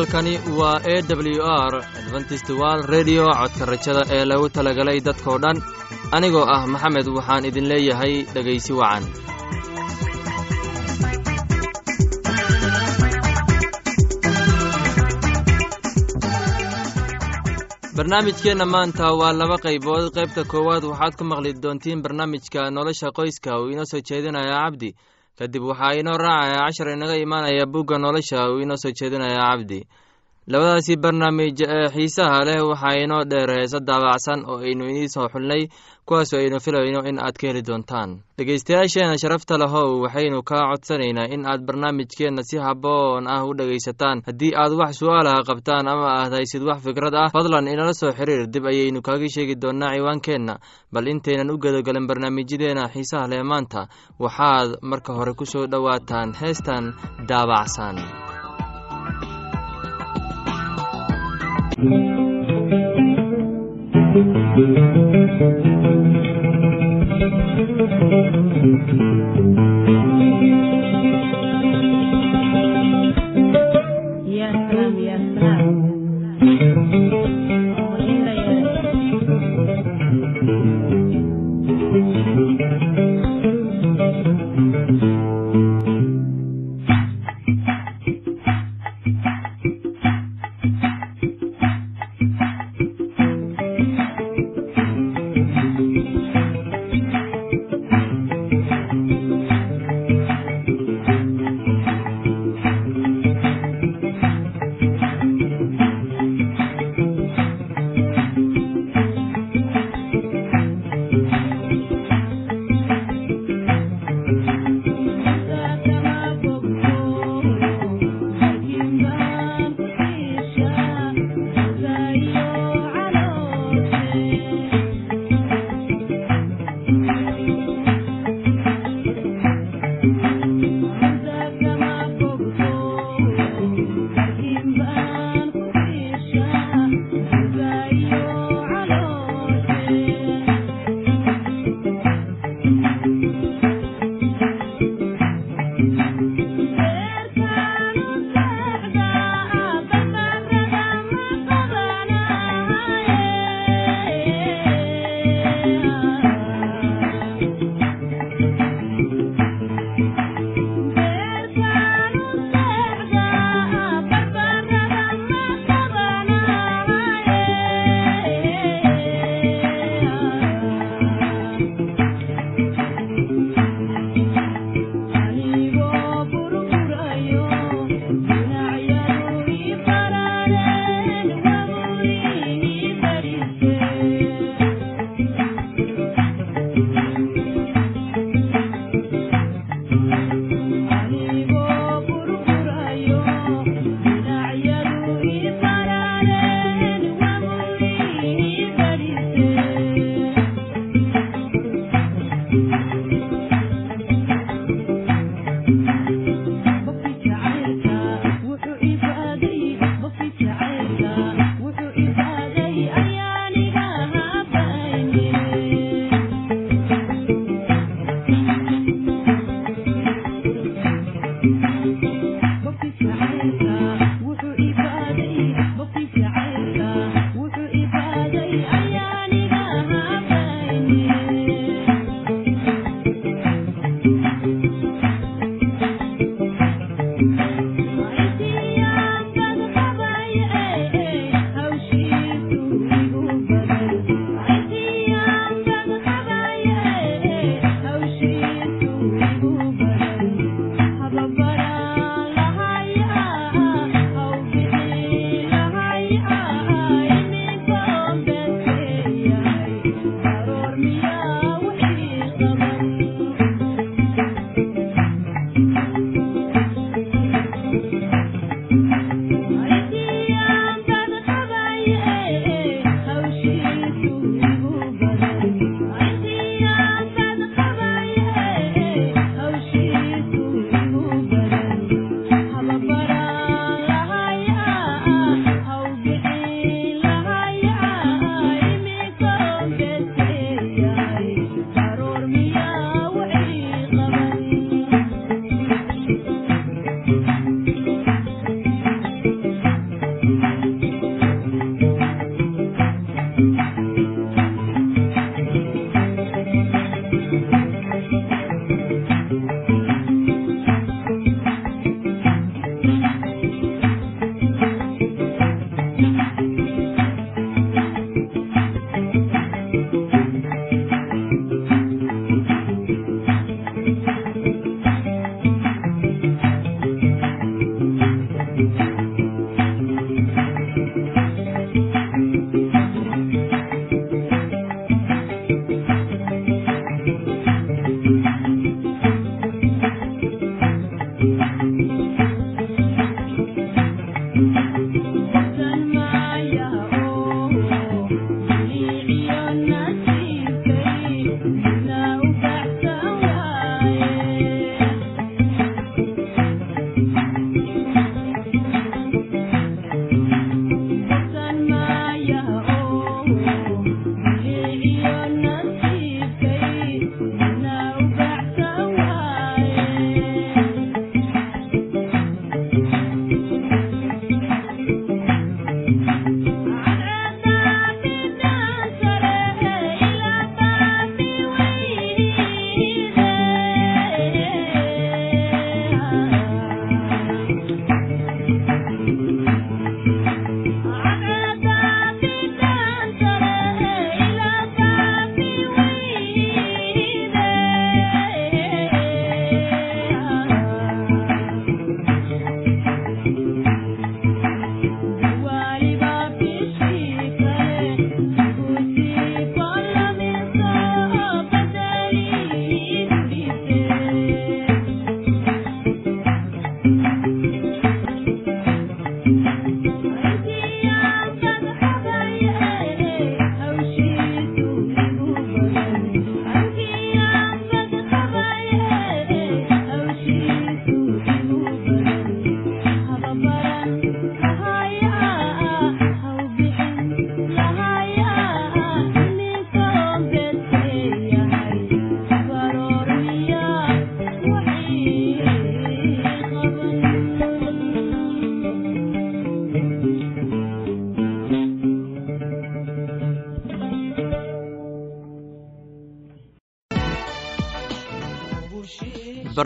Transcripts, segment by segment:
halkani waa e w r adventist wal redio codka rajada ee lagu talagalay dadkoo dhan. Anigoo ah maxamed waxaan idin leeyahay dhegaysi wacan. Barnaamijkeenna maanta waa laba qaybood. Qaybta koowaad waxaad ku maqli doontiin barnaamijka nolosha qoyska. Uu inoo soo jeedinaya cabdi kadib waxaa inoo raacaya cashar inaga imaanaya bugga nolosha uu inoo soo jeedinaya cabdi labadaasi barnaamij ee xiisaha leh waxaa inoo dheer heese daabacsan oo aynu idiin soo xulnay kuwaasoo aynu filayno in aad ka heli doontaan. Dhegaystayaasheenna sharafta lahow waxaynu kaa codsanaynaa in aad barnaamijkeenna si haboon ah u dhegaysataan. Haddii aad wax su'aalaha qabtaan ama aad haysid wax fikrad ah fadlan inala soo xiriir dib ayaynu kaaga sheegi doonnaa ciwaankeenna. Bal intaynan u gedogalin barnaamijyadeena xiisaha leh maanta waxaad marka hore ku soo dhowaataan heestan daabacsan Thank you. Thank you.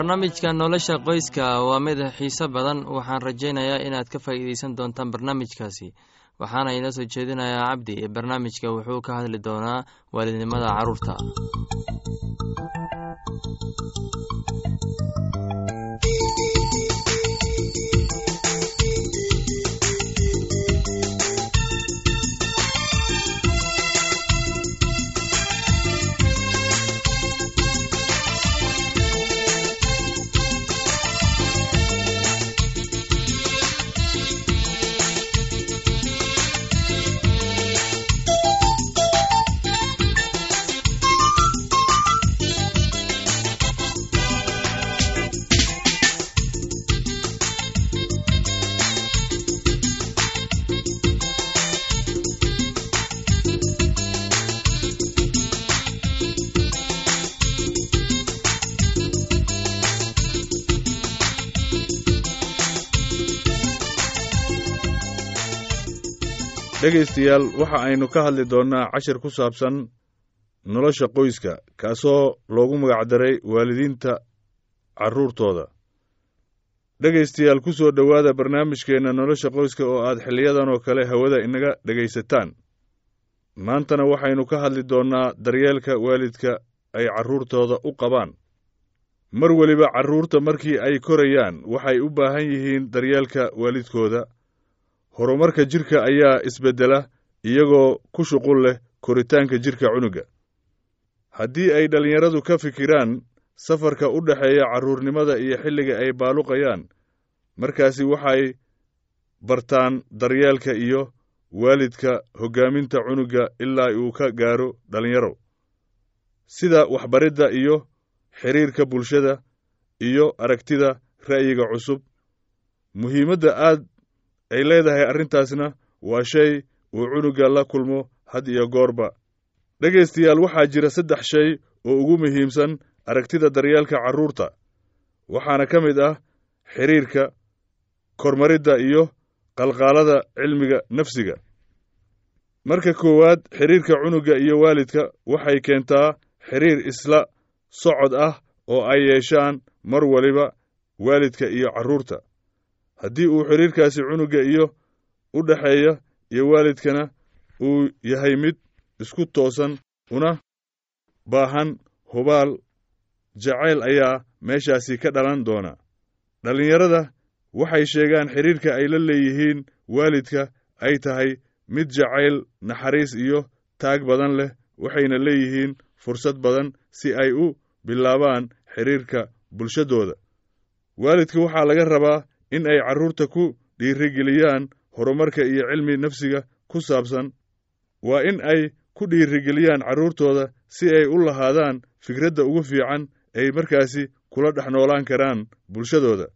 Barnaamijka nolosha qoyska waa mid xiiso badan. Waxaan rajaynayaa inaad ka faa'iideysan doontaan barnaamijkaasi waxaana inoo soo jeedinayaa cabdi barnaamijka wuxuu ka hadli doonaa waalidnimada carruurta dhegaystayaal waxa aynu ka hadli doonnaa cashir ku saabsan nolosha qoyska kaasoo loogu magacdaray waalidiinta carruurtooda dhegaystayaal ku soo dhowaada barnaamijkeenna nolosha qoyska oo aad xiliyadan oo kale hawada inaga dhegaysataan. Maantana waxaynu ka hadli doonnaa daryeelka waalidka ay carruurtooda u qabaan. Mar weliba carruurta markii ay korayaan waxay u baahan yihiin daryeelka waalidkooda horumarka jidhka ayaa isbeddela iyagoo ku shuqul leh koritaanka jidhka cunuga. Haddii ay dhallinyaradu ka fikiraan safarka u dhexeeya carruurnimada iyo xilliga ay baaluqayaan markaasi waxay bartaan daryeelka iyo waalidka hoggaaminta cunuga ilaa uu ka gaaro dhallinyaro. Sida waxbaridda iyo xidhiirka bulshada iyo aragtida ra'yiga cusub muhiimadda aad ay leedahay arrintaasna waa shay uu cunuga la kulmo had iyo goorba. Dhegaystayaal waxaa jira saddex shay oo ugu muhiimsan aragtida daryeelka carruurta waxaana ka mid ah xidhiirka kormaridda iyo qalqaalada cilmiga nafsiga. Marka koowaad xidhiirka cunuga iyo waalidka waxay keentaa xidhiir isla socod ah oo ay yeeshaan mar waliba waalidka iyo carruurta haddii uu xidhiirkaasi cunuga iyo u dhexeeya iyo waalidkana uu yahay mid isku toosan una baahan hubaal jacayl ayaa meeshaasi ka dhalan doona. Dhallinyarada waxay sheegaan xidhiirka ay la leeyihiin waalidka ay tahay mid jacayl naxariis iyo taag badan leh waxayna leeyihiin fursad badan si ay u bilaabaan xidhiirka bulshadooda. Waalidka waxaa laga rabaa in ay carruurta ku dhiirigeliyaan horumarka iyo cilmi nafsiga ku saabsan. Waa in ay ku dhiirigeliyaan carruurtooda si ay u lahaadaan fikradda ugu fiican ay markaasi kula dhex noolaan karaan bulshadooda.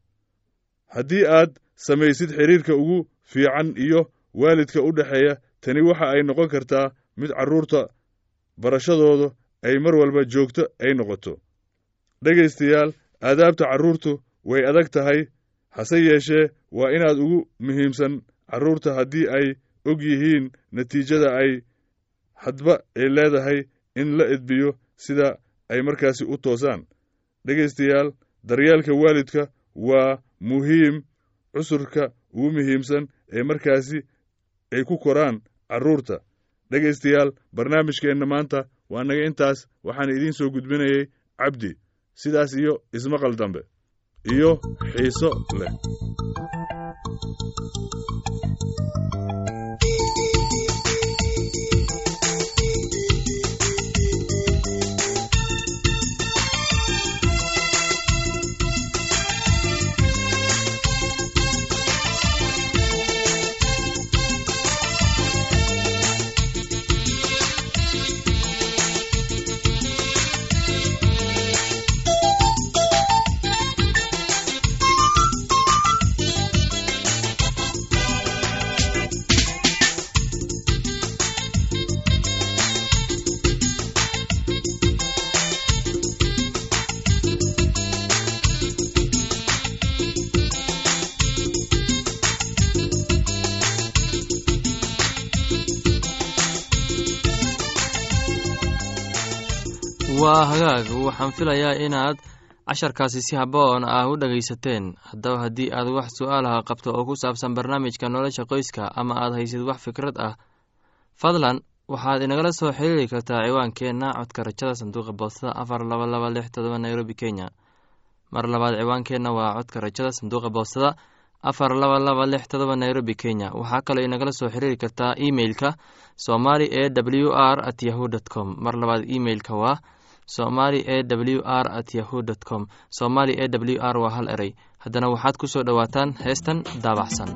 Haddii aad samaysid xidhiirka ugu fiican iyo waalidka u dhexeeya tani waxa ay noqon kartaa mid carruurta barashadooda ay mar walba joogto ay noqoto. Dhegaystayaal aadaabta carruurtu way adag tahay hase yeeshee waa inaad ugu muhiimsan carruurta haddii ay og yihiin natiijada ay hadba ay leedahay in la edbiyo sida ay markaasi u toosaan. Dhegaystayaal daryeelka waalidka waa muhiim cusurka ugu muhiimsan ee markaasi ay ku koraan carruurta. Dhegaystayaal barnaamijkeenna maanta waa naga intaas waxaan idiin soo gudbinayay cabdi. Sidaas iyo ismaqal dambe iyo xiiso leh waa hagaag. Waxaan filayaa inaad casharkaasi si haboon ah u dhegaysateen haddaba haddii aad wax su'aalaha qabto oo ku saabsan barnaamijka nolosha qoyska ama aad haysid wax fikrad ah fadlan waxaad inagala soo xiriiri kartaa ciwaankeenna codka rajada sanduuqa boostada afar laba laba lix todoba nairobi kenya. Mar labaad ciwaankeenna waa codka rajada sanduuqa boostada afar laba laba lix todoba nairobi kenya. Waxaa kaloo inagala soo xiriiri kartaa emeilka somali e w r at yahu dt com. Mar labaad emeilka waa somali e w r at yahu dt com. Somali e w r waa hal eray. Haddana waxaad ku soo dhowaataan heestan daabaxsan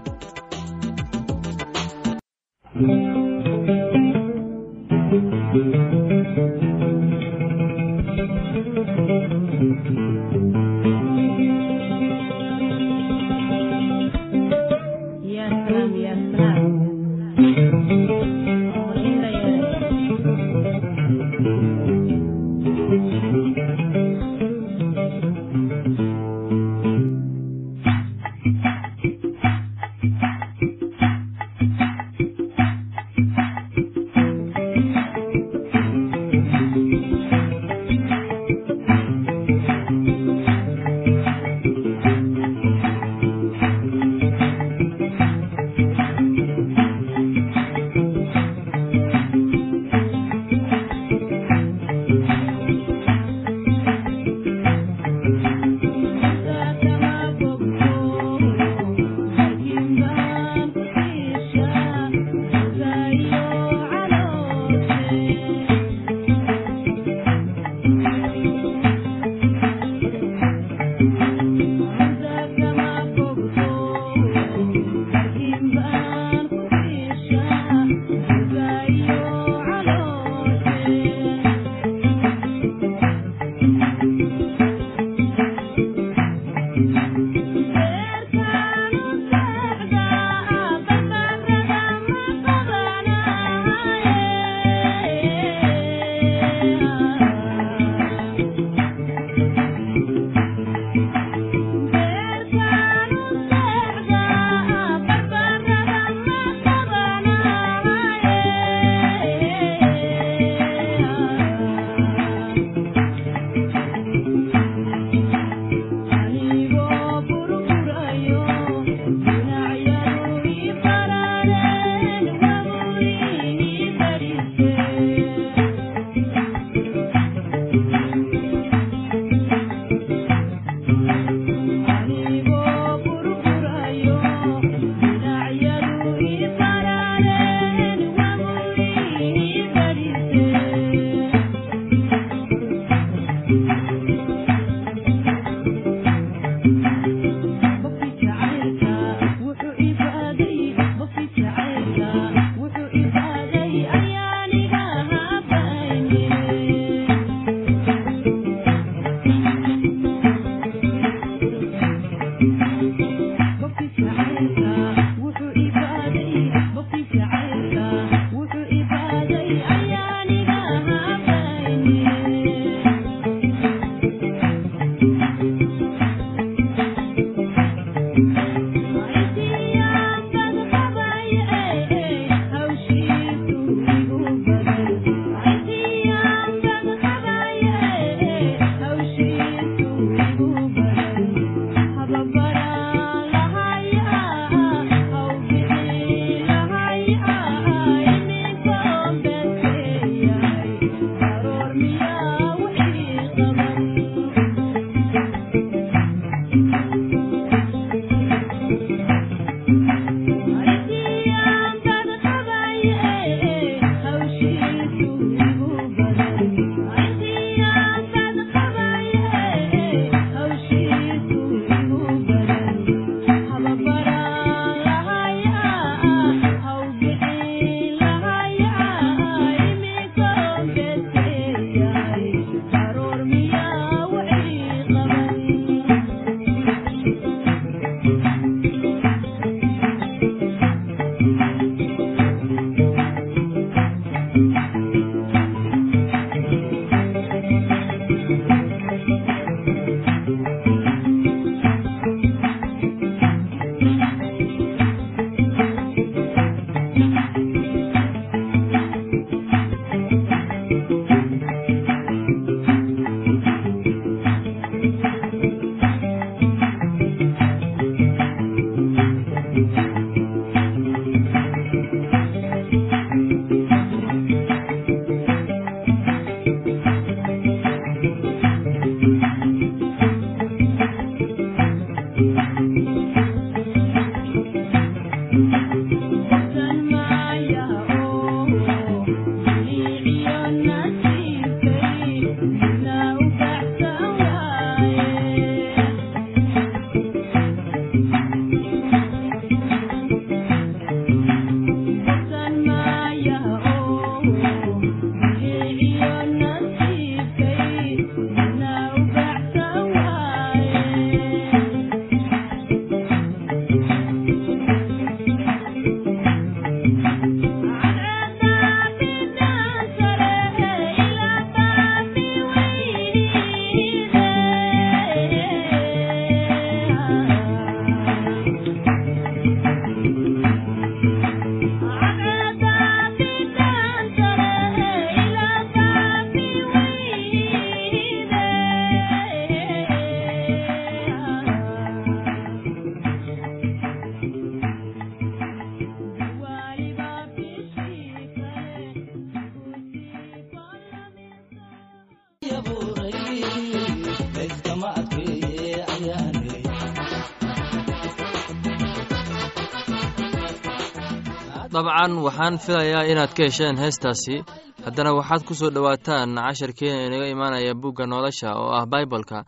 dabcan waxaan filayaa inaad ka hesheen heestaasi. Haddana waxaad ku soo dhowaataan casharkeena inaga imaanaya bugga nolosha oo ah baibolka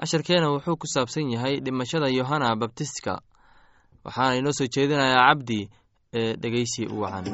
casharkeena wuxuu ku saabsan yahay dhimashada yohana babtistka waxaana inoo soo jeedinayaa cabdi ee dhegeysi u wacan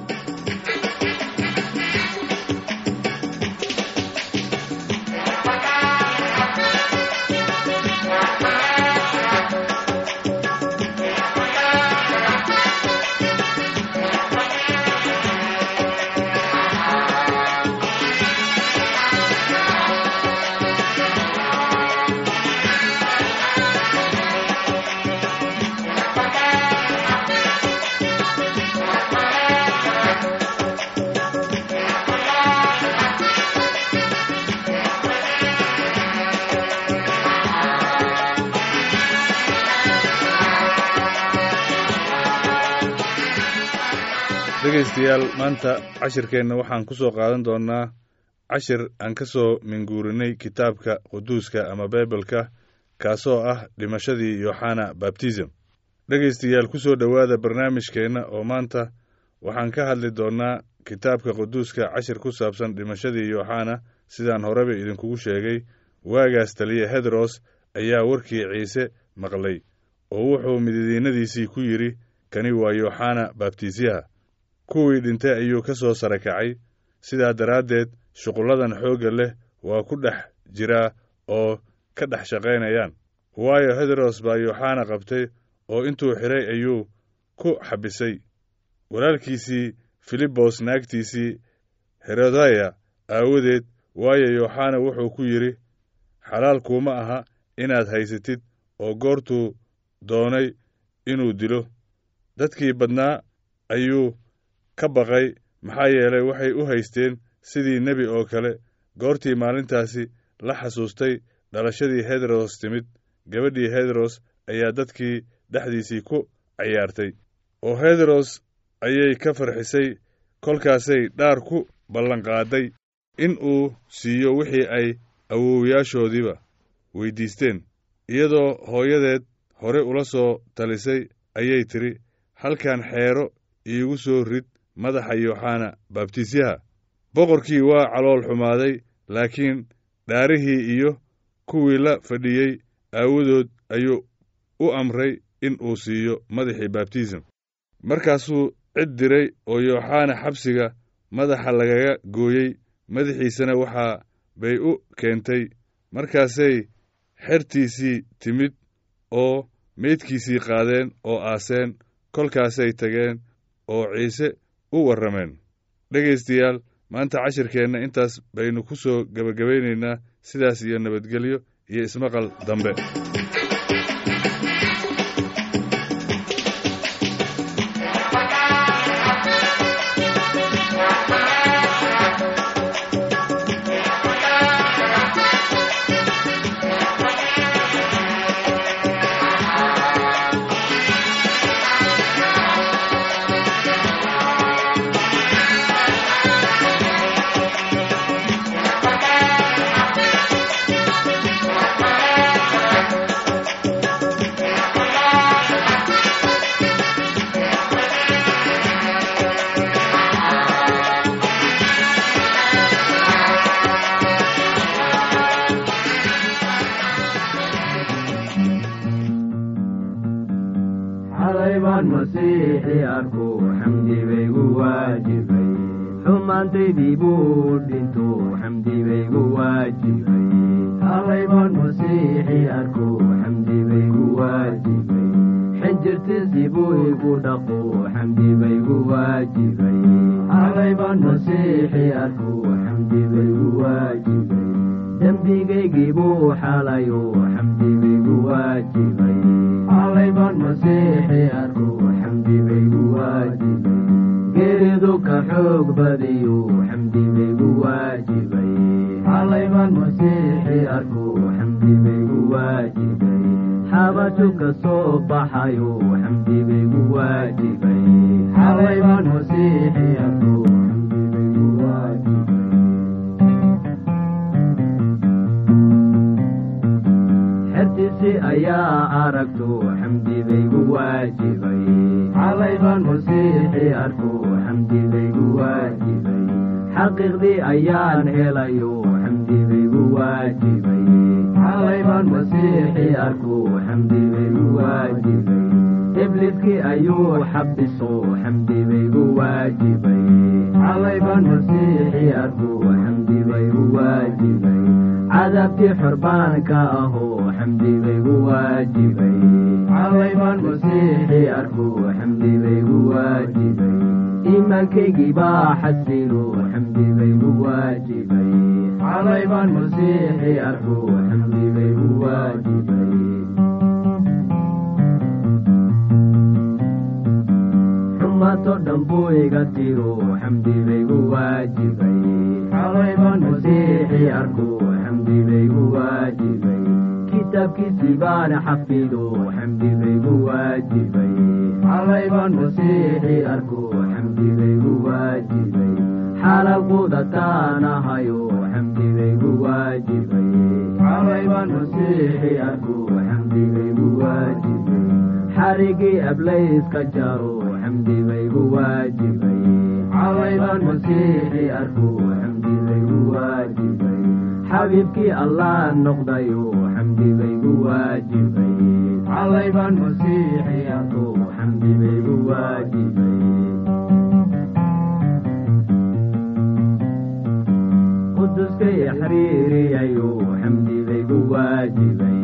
dhegaystayaal maanta cashirkeenna waxaan ku soo qaadan doonnaa cashir aan ka soo minguurinay kitaabka quduuska ama baibalka kaasoo ah dhimashadii yooxana babtism dhegaystayaal ku soo dhowaada barnaamijkeenna oo maanta waxaan ka hadli doonnaa kitaabka quduuska cashir ku saabsan dhimashadii yooxana sidaan horeba idinkugu sheegay waagaas taliya hedros ayaa warkii ciise maqlay oo wuxuu mididiinnadiisii ku yidhi kani waa yooxana babtisyaha kuwii dhintay ayuu ka soo sara kacay. Sidaa daraaddeed shuqulladan xoogga leh waa ku dhex jiraa oo ka dhex shaqaynayaan. Waayo hedros baa yooxana qabtay oo intuu xidhay ayuu ku xabisay. Walaalkiisii filibos naagtiisii herodaya aawadeed waayo yooxana wuxuu ku yidhi xalaal kuuma aha inaad haysatid oo goortuu doonay inuu dilo. Dadkii badnaa ayuu ka baqay maxaa yeelay waxay u haysteen sidii nebi oo kale. Goortii maalintaasi la xasuustay dhalashadii hedros timid gabadhii hedros ayaa dadkii dhexdiisii ku cayaartay. Oo hedros ayay ka farxisay kolkaasay dhaar ku ballanqaaday in uu siiyo wixii ay awowyaashoodiiba weyddiisteen iyadoo hooyadeed hore ula soo talisay ayay tidhi halkan xeero iigu soo rid madaxa yooxana baabtisyaha boqorkii waa calool xumaaday laakiin dhaarihii iyo kuwii la fadhiyey aawadood ayuu u amray in uu siiyo madaxii baabtism markaasuu cid diray oo yooxana xabsiga madaxa lagaga gooyey madaxiisana waxaa bay u keentay markaasay xertiisii timid oo meydkiisii qaadeen oo aaseen kolkaasay tageen oo ciise u warrameen. Dhegaystayaal maanta cashirkeenna intaas baynu ku soo gebagabaynaynaa sidaas iyo nabadgelyo iyo ismaqal dambe xumaantaydii buu dhintu xamdi baygu waajibay xalaybaan masiixi arku xamdi baygu waajibay xinjirtiisii buu igu dhaqu xamdi baygu waajibay xalaybaan masiixi arku xamdi baygu waajibay dembigaygii buu xalayu xamdi baygu waajibay xalaybaan masiixi arku xamdi baygu waajibay geeridu ka xoog badiyu xamdi baygu waajibay xalaybaan masiixi soo baxayu xamdi baygu waajibay xalaybaan masiixi arku xamdi baygu waajibay xertiisi ayaa aragtu xamdi baygu waajibay. Xalaybaan masiix masiixi arkuu xamdibaygu waajibay. Xaqiiqdii ayaan helayo xamdibaygu waajibay. Xalay baan masiixi arkuu xamdibaygu waajibay. Ibliskii ayuu xabiso xamdibaygu waajibay. Xalay baan masiixi arkuu xamdibaygu waajibay cadaabtii xorbaanka ahoo xamdibaygu waajibay xalay baan masiixi arkuu xamdibaygu waajibay iimaankaygii baa xasilo xamdibaygu waajibay xalay baan masiixi arkuu xamdibaygu waajibay xumato dhan buu iga tiro xamdibaygu waajibay xalay baan masiixi arkuu xamdibaygu waajibay kitaabkiisii baan xafido xamdibaygu waajibay xalay baan masiixi arkuu xamdibaygu waajibay xalalquuda taanahayo xamdibaygu waajibay xalay baan masiixi arkuu xamdibaygu waajibay xarigii ablayska jaro xamdibaygu waajibay xalay baan masiixi arkuu xamdibaygu waajibay xabiibkii allah noqdayo xamdibaygu waajibay. Xamdibaygu waajibay. Quduskay xiriiriyayo xamdibaygu waajibay.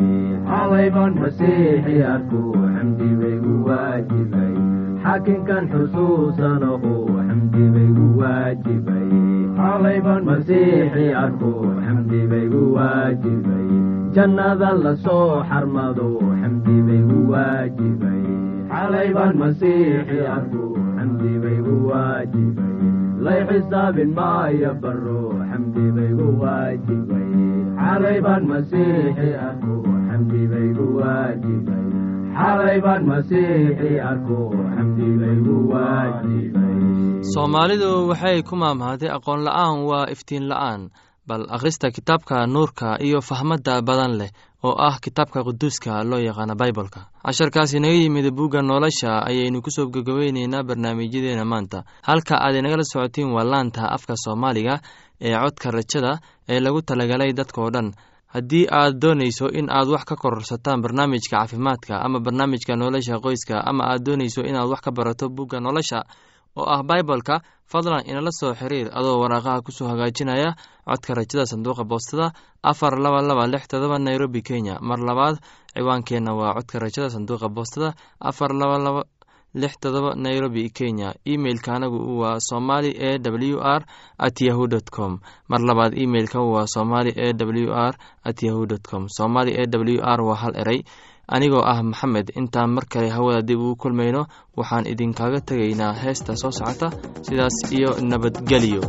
Waajibay. Xakinkan xusuusanahu xamdibaygu waajibay xalay baan masiixi jannada la soo xarmado xamdibaygu waajibay xalay baan masiixi arkuu xamdibaygu waajibay lay xisaabin maayo baro xamdibaygu waajibay xalay baan masiixi arkuu xamdibaygu waajibay soomaalidu waxay ku maamahday aqoon la'aan waa iftiin la'aan bal akhrista kitaabka nuurka iyo fahmadda badan leh oo ah kitaabka quduuska loo yaqaana baibolka casharkaasi naga yimid bugga nolosha ayaynu ku soo gogobeyneynaa barnaamijyadeena maanta. Halka aad inagala socotiin waa laanta afka soomaaliga ee codka rajada ee lagu talagalay dadkao dhan haddii aad doonayso in aad wax ka kororsataan barnaamijka caafimaadka ama barnaamijka nolosha qoyska ama aad doonayso inaad wax ka barato bugga nolosha oo ah baibolka fadlan inala soo xiriir adoo waraaqaha ku soo hagaajinaya codka rajada sanduuqa boostada afar laba laba lix todoba nairobi kenya. Mar labaad ciwaankeenna waa codka rajada sanduuqa boostada afar laba laba lix todoba nairobi kenya. Emeilka anagu waa somali e w r at yahu dt com. Mar labaad emeilka waa somali e w r at yahu dt com. Somali e w r waa hal erey anigoo ah maxamed intaan mar kale hawada dib ugu kulmayno waxaan idinkaga tegaynaa heesta soo socota sidaas iyo nabadgelyo